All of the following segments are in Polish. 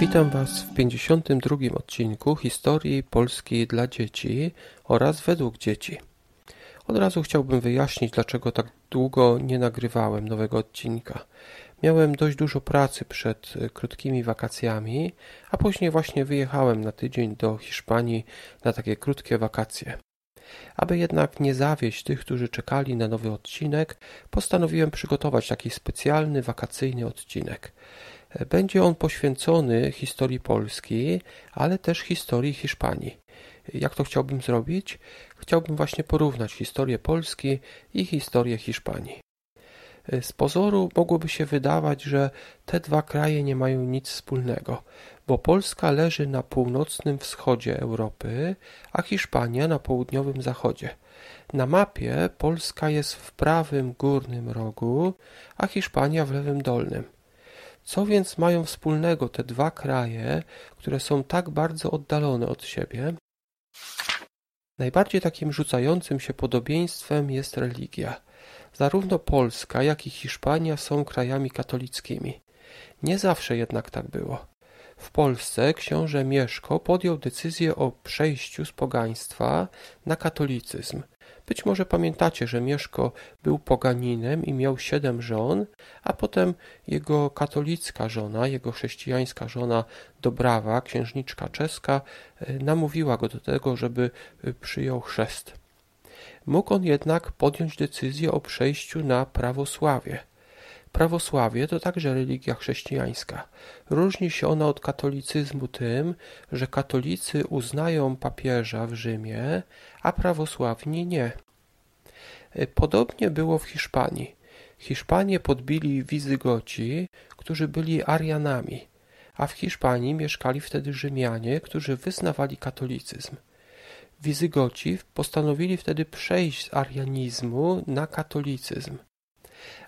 Witam Was w 52 odcinku historii Polski dla dzieci oraz według dzieci. Od razu chciałbym wyjaśnić, dlaczego tak długo nie nagrywałem nowego odcinka. Miałem dość dużo pracy przed krótkimi wakacjami, a później właśnie wyjechałem na tydzień do Hiszpanii na takie krótkie wakacje. Aby jednak nie zawieść tych, którzy czekali na nowy odcinek, postanowiłem przygotować taki specjalny wakacyjny odcinek. Będzie on poświęcony historii Polski, ale też historii Hiszpanii. Jak to chciałbym zrobić? Chciałbym właśnie porównać historię Polski i historię Hiszpanii. Z pozoru mogłoby się wydawać, że te dwa kraje nie mają nic wspólnego, bo Polska leży na północnym wschodzie Europy, a Hiszpania na południowym zachodzie. Na mapie Polska jest w prawym górnym rogu, a Hiszpania w lewym dolnym. Co więc mają wspólnego te dwa kraje, które są tak bardzo oddalone od siebie? Najbardziej takim rzucającym się podobieństwem jest religia. Zarówno Polska, jak i Hiszpania są krajami katolickimi. Nie zawsze jednak tak było. W Polsce książę Mieszko podjął decyzję o przejściu z pogaństwa na katolicyzm. Być może pamiętacie, że Mieszko był poganinem i miał siedem żon, a potem jego katolicka żona, jego chrześcijańska żona Dobrawa, księżniczka czeska, e, namówiła go do tego, żeby e, przyjął chrzest. Mógł on jednak podjąć decyzję o przejściu na prawosławie. Prawosławie to także religia chrześcijańska. Różni się ona od katolicyzmu tym, że katolicy uznają papieża w Rzymie, a prawosławni nie. Podobnie było w Hiszpanii. Hiszpanię podbili Wizygoci, którzy byli Arianami, a w Hiszpanii mieszkali wtedy Rzymianie, którzy wyznawali katolicyzm. Wizygoci postanowili wtedy przejść z arianizmu na katolicyzm.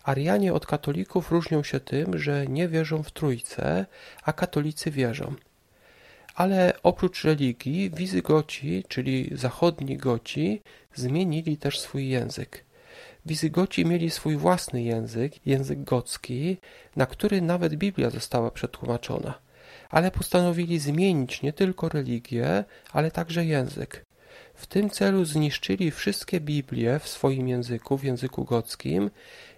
Arianie od katolików różnią się tym, że nie wierzą w Trójcę, a katolicy wierzą. Ale oprócz religii, Wizygoci, czyli zachodni Goci, zmienili też swój język. Wizygoci mieli swój własny język, język gocki, na który nawet Biblia została przetłumaczona. Ale postanowili zmienić nie tylko religię, ale także język. W tym celu zniszczyli wszystkie Biblie w swoim języku, w języku gockim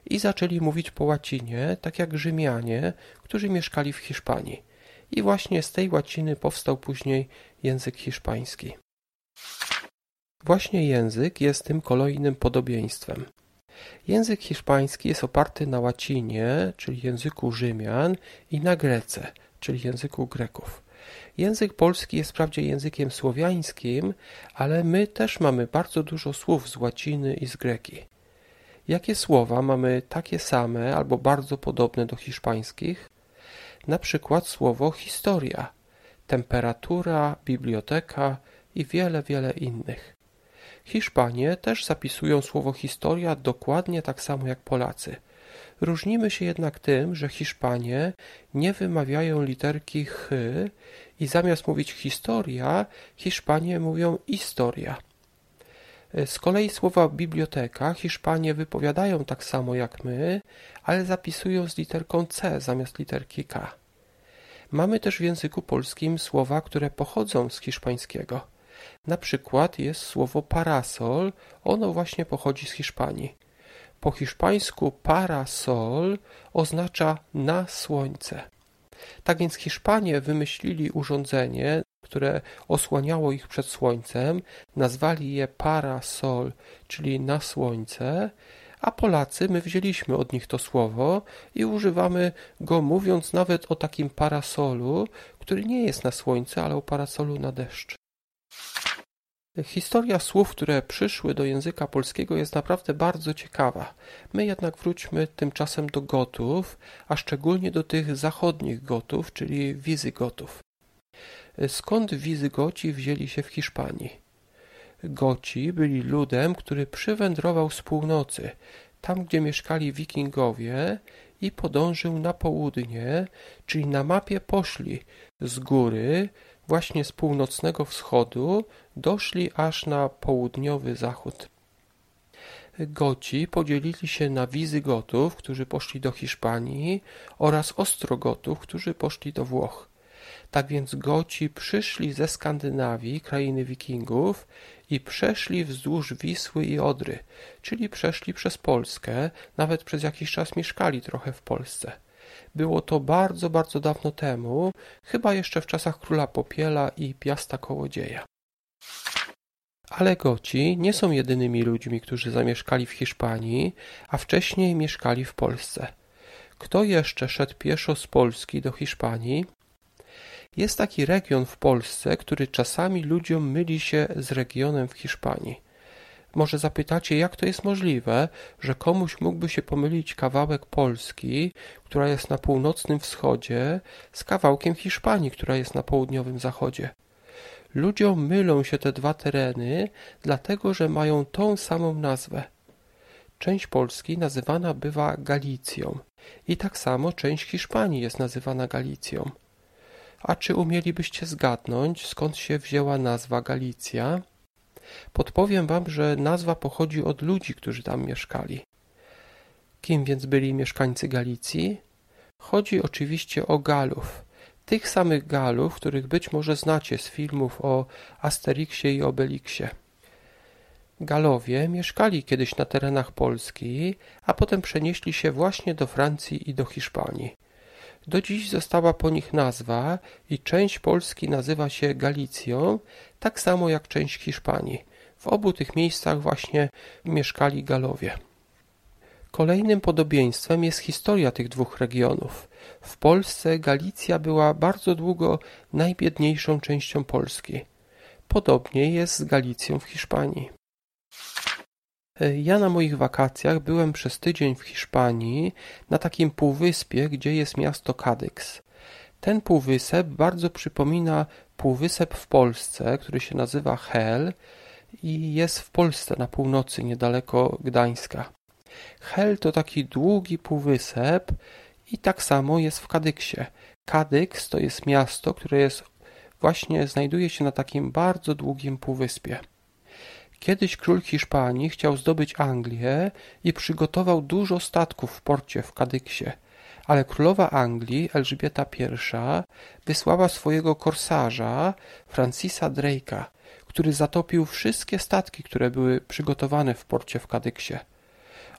i zaczęli mówić po łacinie, tak jak Rzymianie, którzy mieszkali w Hiszpanii. I właśnie z tej łaciny powstał później język hiszpański. Właśnie język jest tym kolejnym podobieństwem. Język hiszpański jest oparty na łacinie, czyli języku Rzymian, i na grece, czyli języku Greków. Język polski jest wprawdzie językiem słowiańskim, ale my też mamy bardzo dużo słów z łaciny i z greki. Jakie słowa mamy takie same albo bardzo podobne do hiszpańskich? Na przykład słowo historia, temperatura, biblioteka i wiele, wiele innych. Hiszpanie też zapisują słowo historia dokładnie tak samo jak Polacy. Różnimy się jednak tym, że Hiszpanie nie wymawiają literki ch i zamiast mówić historia, Hiszpanie mówią historia. Z kolei słowa biblioteka Hiszpanie wypowiadają tak samo jak my, ale zapisują z literką C zamiast literki K. Mamy też w języku polskim słowa, które pochodzą z hiszpańskiego. Na przykład jest słowo parasol, ono właśnie pochodzi z Hiszpanii. Po hiszpańsku parasol oznacza na słońce. Tak więc Hiszpanie wymyślili urządzenie, które osłaniało ich przed słońcem, nazwali je parasol, czyli na słońce, a Polacy my wzięliśmy od nich to słowo i używamy go mówiąc nawet o takim parasolu, który nie jest na słońce, ale o parasolu na deszcz. Historia słów, które przyszły do języka polskiego jest naprawdę bardzo ciekawa. My jednak wróćmy tymczasem do Gotów, a szczególnie do tych zachodnich Gotów, czyli Wizygotów. Skąd Wizygoci wzięli się w Hiszpanii? Goci byli ludem, który przywędrował z północy, tam gdzie mieszkali wikingowie i podążył na południe, czyli na mapie poszli z góry, właśnie z północnego wschodu, doszli aż na południowy zachód. Goci podzielili się na Wizygotów, którzy poszli do Hiszpanii oraz Ostrogotów, którzy poszli do Włoch. Tak więc Goci przyszli ze Skandynawii, krainy wikingów i przeszli wzdłuż Wisły i Odry, czyli przeszli przez Polskę, nawet przez jakiś czas mieszkali trochę w Polsce. Było to bardzo, bardzo dawno temu, chyba jeszcze w czasach króla Popiela i Piasta Kołodzieja. Ale Goci nie są jedynymi ludźmi, którzy zamieszkali w Hiszpanii, a wcześniej mieszkali w Polsce. Kto jeszcze szedł pieszo z Polski do Hiszpanii? Jest taki region w Polsce, który czasami ludziom myli się z regionem w Hiszpanii. Może zapytacie, jak to jest możliwe, że komuś mógłby się pomylić kawałek Polski, która jest na północnym wschodzie, z kawałkiem Hiszpanii, która jest na południowym zachodzie. Ludziom mylą się te dwa tereny, dlatego że mają tą samą nazwę. Część Polski nazywana bywa Galicją i tak samo część Hiszpanii jest nazywana Galicją. A czy umielibyście zgadnąć, skąd się wzięła nazwa Galicja? Podpowiem wam, że nazwa pochodzi od ludzi, którzy tam mieszkali. Kim więc byli mieszkańcy Galicji? Chodzi oczywiście o Galów. Tych samych Galów, których być może znacie z filmów o Asterixie i Obelixie. Galowie mieszkali kiedyś na terenach Polski, a potem przenieśli się właśnie do Francji i do Hiszpanii. Do dziś została po nich nazwa i część Polski nazywa się Galicją, tak samo jak część Hiszpanii. W obu tych miejscach właśnie mieszkali Galowie. Kolejnym podobieństwem jest historia tych dwóch regionów. W Polsce Galicja była bardzo długo najbiedniejszą częścią Polski. Podobnie jest z Galicją w Hiszpanii. Ja na moich wakacjach byłem przez tydzień w Hiszpanii na takim półwyspie, gdzie jest miasto Cadix. Ten półwysep bardzo przypomina półwysep w Polsce, który się nazywa Hel i jest w Polsce na północy, niedaleko Gdańska. Hel to taki długi półwysep i tak samo jest w Kadyksie. Kadyks to jest miasto, które jest właśnie znajduje się na takim bardzo długim półwyspie. Kiedyś król Hiszpanii chciał zdobyć Anglię i przygotował dużo statków w porcie w Kadyksie, ale królowa Anglii, Elżbieta I, wysłała swojego korsarza, Francisa Drake'a, który zatopił wszystkie statki, które były przygotowane w porcie w Kadyksie.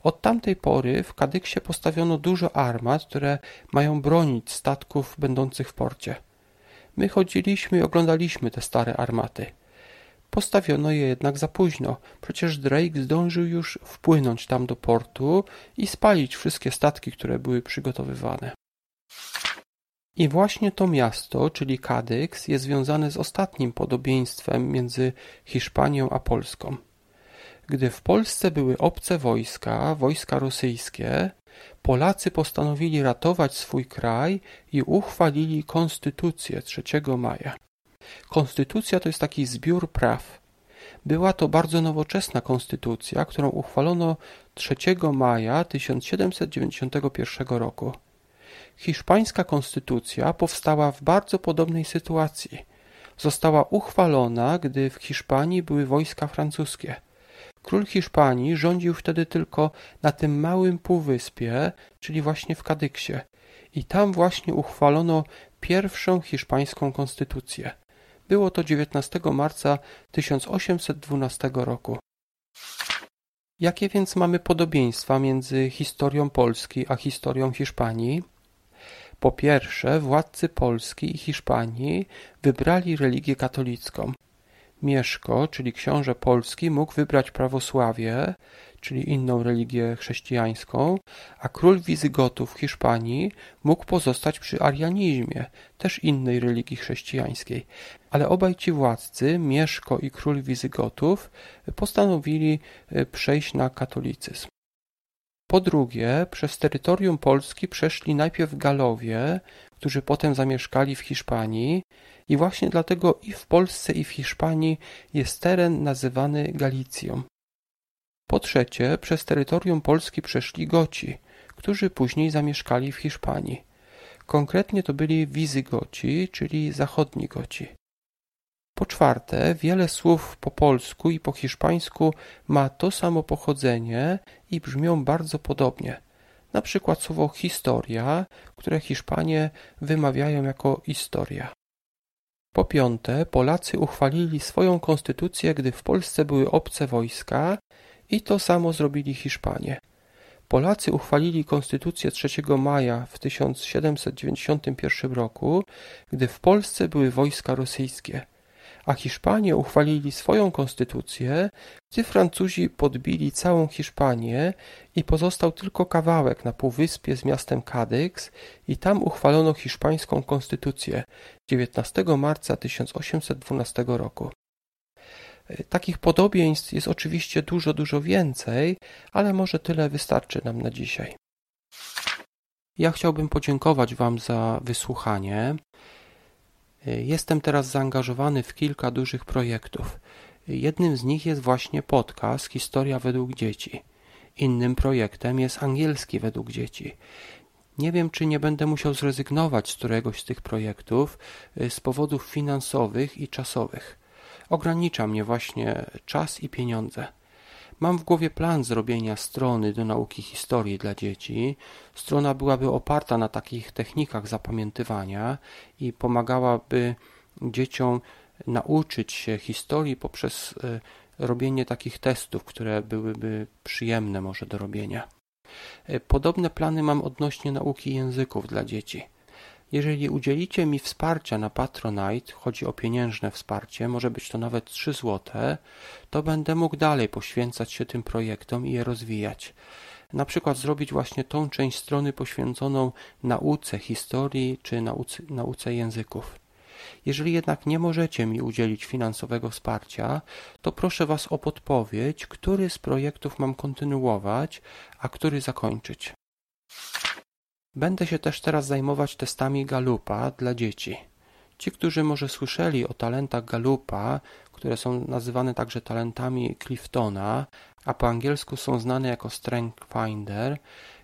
Od tamtej pory w Kadyksie postawiono dużo armat, które mają bronić statków będących w porcie. My chodziliśmy i oglądaliśmy te stare armaty. Postawiono je jednak za późno, przecież Drake zdążył już wpłynąć tam do portu i spalić wszystkie statki, które były przygotowywane. I właśnie to miasto, czyli Kadyks, jest związane z ostatnim podobieństwem między Hiszpanią a Polską. Gdy w Polsce były obce wojska, wojska rosyjskie, Polacy postanowili ratować swój kraj i uchwalili konstytucję 3 maja. Konstytucja to jest taki zbiór praw. Była to bardzo nowoczesna konstytucja, którą uchwalono 3 maja 1791 roku. Hiszpańska konstytucja powstała w bardzo podobnej sytuacji. Została uchwalona, gdy w Hiszpanii były wojska francuskie. Król Hiszpanii rządził wtedy tylko na tym małym półwyspie, czyli właśnie w Kadyksie. I tam właśnie uchwalono pierwszą hiszpańską konstytucję. Było to 19 marca 1812 roku. Jakie więc mamy podobieństwa między historią Polski a historią Hiszpanii? Po pierwsze, władcy Polski i Hiszpanii wybrali religię katolicką. Mieszko, czyli książę polski, mógł wybrać prawosławie, czyli inną religię chrześcijańską, a król Wizygotów w Hiszpanii mógł pozostać przy arianizmie, też innej religii chrześcijańskiej. Ale obaj ci władcy, Mieszko i król Wizygotów, postanowili e, przejść na katolicyzm. Po drugie, przez terytorium Polski przeszli najpierw Galowie, którzy potem zamieszkali w Hiszpanii i właśnie dlatego i w Polsce i w Hiszpanii jest teren nazywany Galicją. Po trzecie, przez terytorium Polski przeszli Goci, którzy później zamieszkali w Hiszpanii. Konkretnie to byli Wizygoci, czyli zachodni Goci. Po czwarte, wiele słów po polsku i po hiszpańsku ma to samo pochodzenie i brzmią bardzo podobnie. Na przykład słowo historia, które Hiszpanie wymawiają jako historia. Po piąte, Polacy uchwalili swoją konstytucję, gdy w Polsce były obce wojska i to samo zrobili Hiszpanie. Polacy uchwalili konstytucję 3 maja w 1791 roku, gdy w Polsce były wojska rosyjskie a Hiszpanie uchwalili swoją konstytucję, gdy Francuzi podbili całą Hiszpanię i pozostał tylko kawałek na półwyspie z miastem Kadyks i tam uchwalono hiszpańską konstytucję 19 marca 1812 roku. Takich podobieństw jest oczywiście dużo, dużo więcej, ale może tyle wystarczy nam na dzisiaj. Ja chciałbym podziękować Wam za wysłuchanie. Jestem teraz zaangażowany w kilka dużych projektów. Jednym z nich jest właśnie podcast Historia według dzieci. Innym projektem jest angielski według dzieci. Nie wiem, czy nie będę musiał zrezygnować z któregoś z tych projektów y, z powodów finansowych i czasowych. Ogranicza mnie właśnie czas i pieniądze. Mam w głowie plan zrobienia strony do nauki historii dla dzieci. Strona byłaby oparta na takich technikach zapamiętywania i pomagałaby dzieciom nauczyć się historii poprzez e, robienie takich testów, które byłyby przyjemne może do robienia. E, podobne plany mam odnośnie nauki języków dla dzieci. Jeżeli udzielicie mi wsparcia na Patronite, chodzi o pieniężne wsparcie, może być to nawet 3 zł, to będę mógł dalej poświęcać się tym projektom i je rozwijać. Na przykład zrobić właśnie tą część strony poświęconą nauce historii czy nauce, nauce języków. Jeżeli jednak nie możecie mi udzielić finansowego wsparcia, to proszę Was o podpowiedź, który z projektów mam kontynuować, a który zakończyć. Będę się też teraz zajmować testami Galupa dla dzieci. Ci, którzy może słyszeli o talentach Galupa, które są nazywane także talentami Cliftona, a po angielsku są znane jako Strength Finder,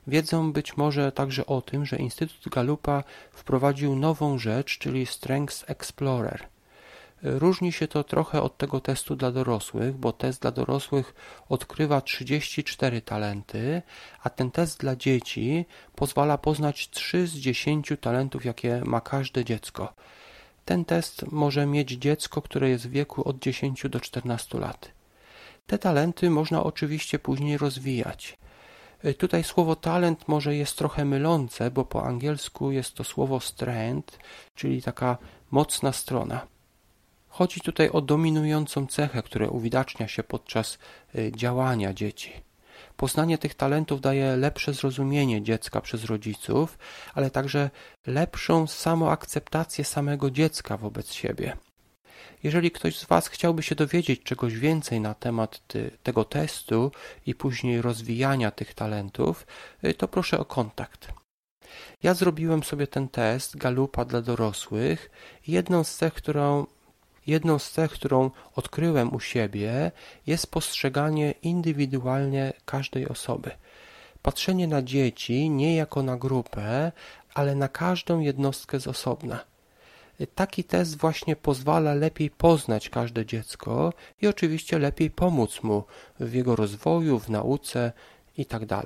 wiedzą być może także o tym, że Instytut Galupa wprowadził nową rzecz, czyli Strengths Explorer – Różni się to trochę od tego testu dla dorosłych, bo test dla dorosłych odkrywa 34 talenty, a ten test dla dzieci pozwala poznać 3 z 10 talentów, jakie ma każde dziecko. Ten test może mieć dziecko, które jest w wieku od 10 do 14 lat. Te talenty można oczywiście później rozwijać. Tutaj słowo talent może jest trochę mylące, bo po angielsku jest to słowo strength, czyli taka mocna strona. Chodzi tutaj o dominującą cechę, która uwidacznia się podczas y, działania dzieci. Poznanie tych talentów daje lepsze zrozumienie dziecka przez rodziców, ale także lepszą samoakceptację samego dziecka wobec siebie. Jeżeli ktoś z Was chciałby się dowiedzieć czegoś więcej na temat ty, tego testu i później rozwijania tych talentów, y, to proszę o kontakt. Ja zrobiłem sobie ten test Galupa dla dorosłych jedną z cech, którą Jedną z cech, którą odkryłem u siebie, jest postrzeganie indywidualnie każdej osoby. Patrzenie na dzieci nie jako na grupę, ale na każdą jednostkę z osobna. Taki test właśnie pozwala lepiej poznać każde dziecko i oczywiście lepiej pomóc mu w jego rozwoju, w nauce itd.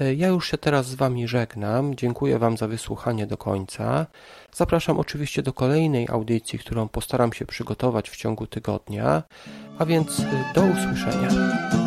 E, ja już się teraz z Wami żegnam. Dziękuję Wam za wysłuchanie do końca. Zapraszam oczywiście do kolejnej audycji, którą postaram się przygotować w ciągu tygodnia. A więc e, do usłyszenia.